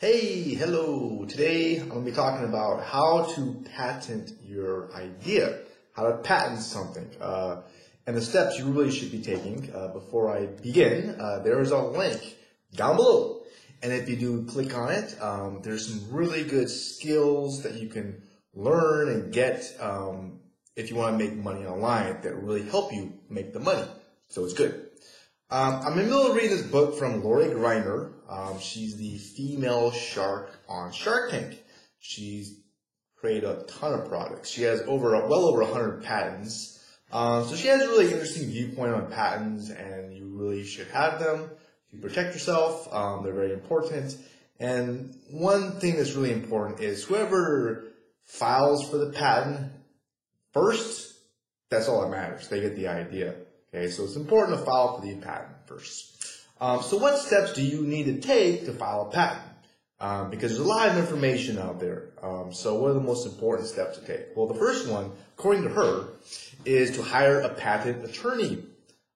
Hey, hello. Today I'm going to be talking about how to patent your idea, how to patent something, uh, and the steps you really should be taking. Uh, before I begin, uh, there is a link down below. And if you do click on it, um, there's some really good skills that you can learn and get um, if you want to make money online that really help you make the money. So it's good. Um, I'm in the middle of reading this book from Lori Greiner. Um, she's the female shark on Shark Tank. She's created a ton of products. She has over well over 100 patents. Um, so she has a really interesting viewpoint on patents, and you really should have them to protect yourself. Um, they're very important. And one thing that's really important is whoever files for the patent first, that's all that matters. They get the idea. Okay, so it's important to file for the patent first. Um, so what steps do you need to take to file a patent? Um, because there's a lot of information out there. Um, so what are the most important steps to take? Well, the first one, according to her, is to hire a patent attorney.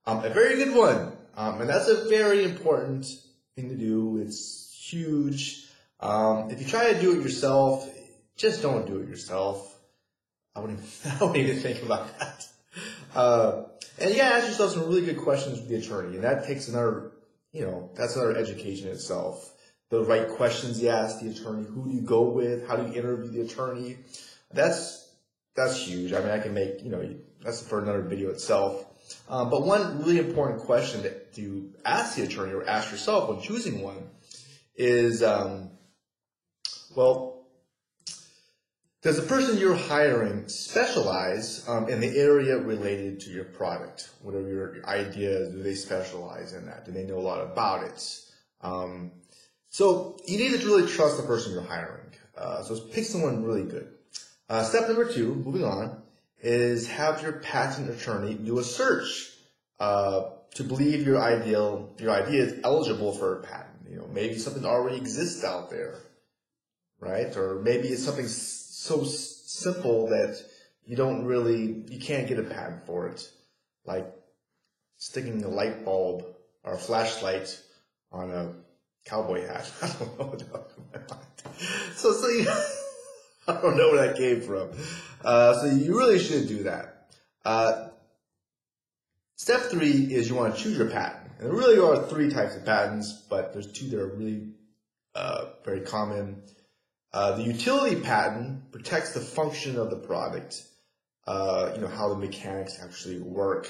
Um, a very good one. Um, and that's a very important thing to do. It's huge. Um, if you try to do it yourself, just don't do it yourself. I wouldn't, even, I wouldn't even think about that. Uh, and you gotta ask yourself some really good questions with the attorney, and that takes another, you know, that's another education itself. The right questions you ask the attorney, who do you go with, how do you interview the attorney? That's that's huge. I mean, I can make, you know, that's for another video itself. Um, but one really important question that to ask the attorney or ask yourself when choosing one is, um, well, does the person you're hiring specialize um, in the area related to your product? Whatever your idea do they specialize in that? Do they know a lot about it? Um, so you need to really trust the person you're hiring. Uh, so pick someone really good. Uh, step number two, moving on, is have your patent attorney do a search uh, to believe your ideal your idea is eligible for a patent. You know, maybe something already exists out there, right? Or maybe it's something so simple that you don't really, you can't get a patent for it. Like sticking a light bulb or a flashlight on a cowboy hat. I don't know So, so you, I don't know where that came from. Uh, so you really should do that. Uh, step three is you want to choose your patent. And there really are three types of patents, but there's two that are really uh, very common. Uh, the utility patent protects the function of the product, uh, you know, how the mechanics actually work.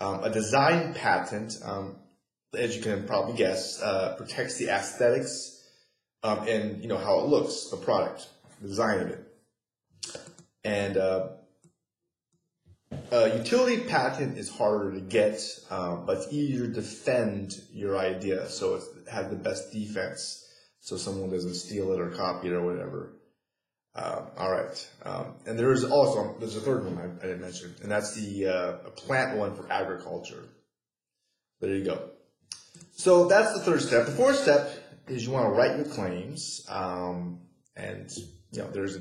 Um, a design patent, um, as you can probably guess, uh, protects the aesthetics um, and, you know, how it looks, the product, the design of it. And uh, a utility patent is harder to get, um, but it's easier to defend your idea, so it has the best defense so someone doesn't steal it or copy it or whatever. Um, all right. Um, and there is also, there's a third one I, I didn't mention, and that's the uh, plant one for agriculture. There you go. So that's the third step. The fourth step is you want to write your claims. Um, and, you know, there's, a,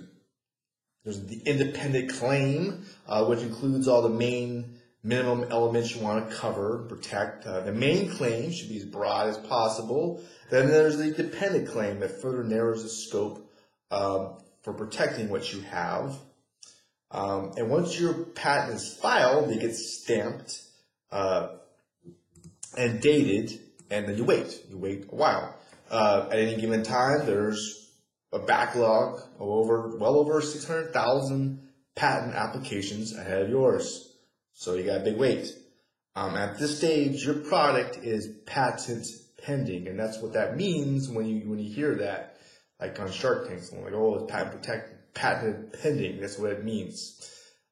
there's the independent claim, uh, which includes all the main minimum elements you want to cover, protect. Uh, the main claim should be as broad as possible. Then there's the dependent claim that further narrows the scope um, for protecting what you have. Um, and once your patent is filed, it gets stamped uh, and dated, and then you wait. You wait a while. Uh, at any given time, there's a backlog of over well over 600,000 patent applications ahead of yours. So you got a big wait. Um, at this stage, your product is patent pending, and that's what that means when you when you hear that, like on Shark Tank, someone like, oh, it's patent protect, patent pending. That's what it means.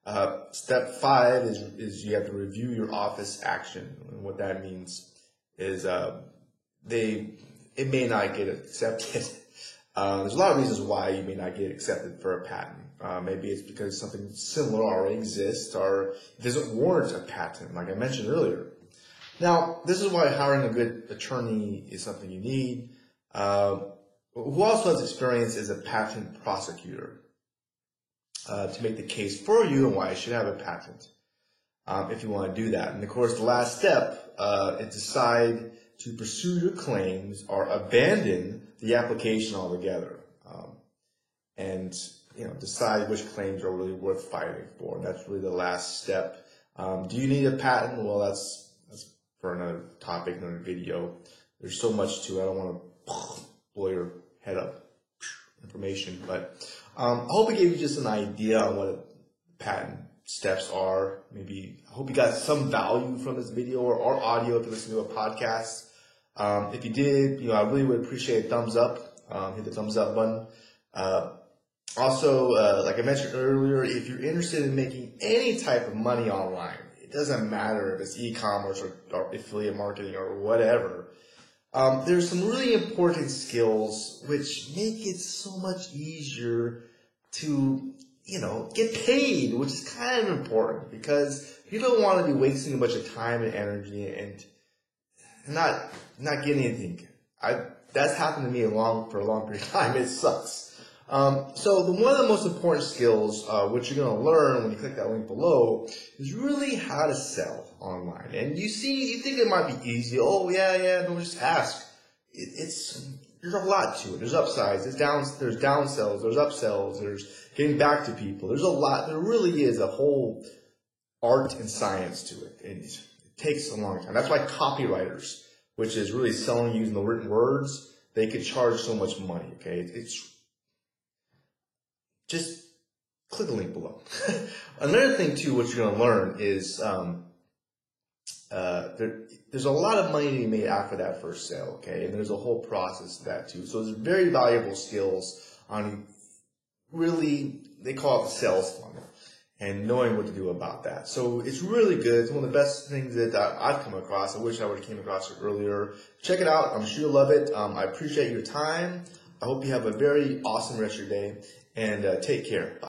Uh, step five is is you have to review your office action, and what that means is uh, they it may not get accepted. Uh, there's a lot of reasons why you may not get accepted for a patent. Uh, maybe it's because something similar already exists or doesn't warrant a patent, like I mentioned earlier. Now, this is why hiring a good attorney is something you need. Uh, who also has experience as a patent prosecutor uh, to make the case for you and why you should have a patent um, if you want to do that. And of course, the last step uh, is decide to pursue your claims or abandon the application altogether. Um, and you know, decide which claims are really worth fighting for. That's really the last step. Um, do you need a patent? Well, that's, that's for another topic, another video. There's so much to it. I don't want to blow your head up information, but um, I hope I gave you just an idea on what patent steps are. Maybe I hope you got some value from this video or, or audio if you listen to a podcast. Um, if you did, you know, I really would appreciate a thumbs up. Um, hit the thumbs up button. Uh, also, uh, like I mentioned earlier, if you're interested in making any type of money online, it doesn't matter if it's e-commerce or, or affiliate marketing or whatever. Um, there's some really important skills which make it so much easier to, you know, get paid, which is kind of important because you don't want to be wasting a bunch of time and energy and not not getting anything. I that's happened to me a long for a long period of time. It sucks. Um, so the, one of the most important skills, uh, which you're going to learn when you click that link below, is really how to sell online. And you see, you think it might be easy. Oh yeah, yeah, don't just ask. It, it's there's a lot to it. There's upsides. There's down. There's downsells. There's upsells. There's getting back to people. There's a lot. There really is a whole art and science to it, and it takes a long time. That's why copywriters, which is really selling using the written words, they could charge so much money. Okay, it's just click the link below. Another thing too, what you're going to learn is um, uh, there, there's a lot of money to be made after that first sale, okay? And there's a whole process to that too. So there's very valuable skills on really, they call it the sales funnel and knowing what to do about that. So it's really good. It's one of the best things that I've come across. I wish I would have came across it earlier. Check it out. I'm sure you'll love it. Um, I appreciate your time. I hope you have a very awesome rest of your day and uh, take care. Bye.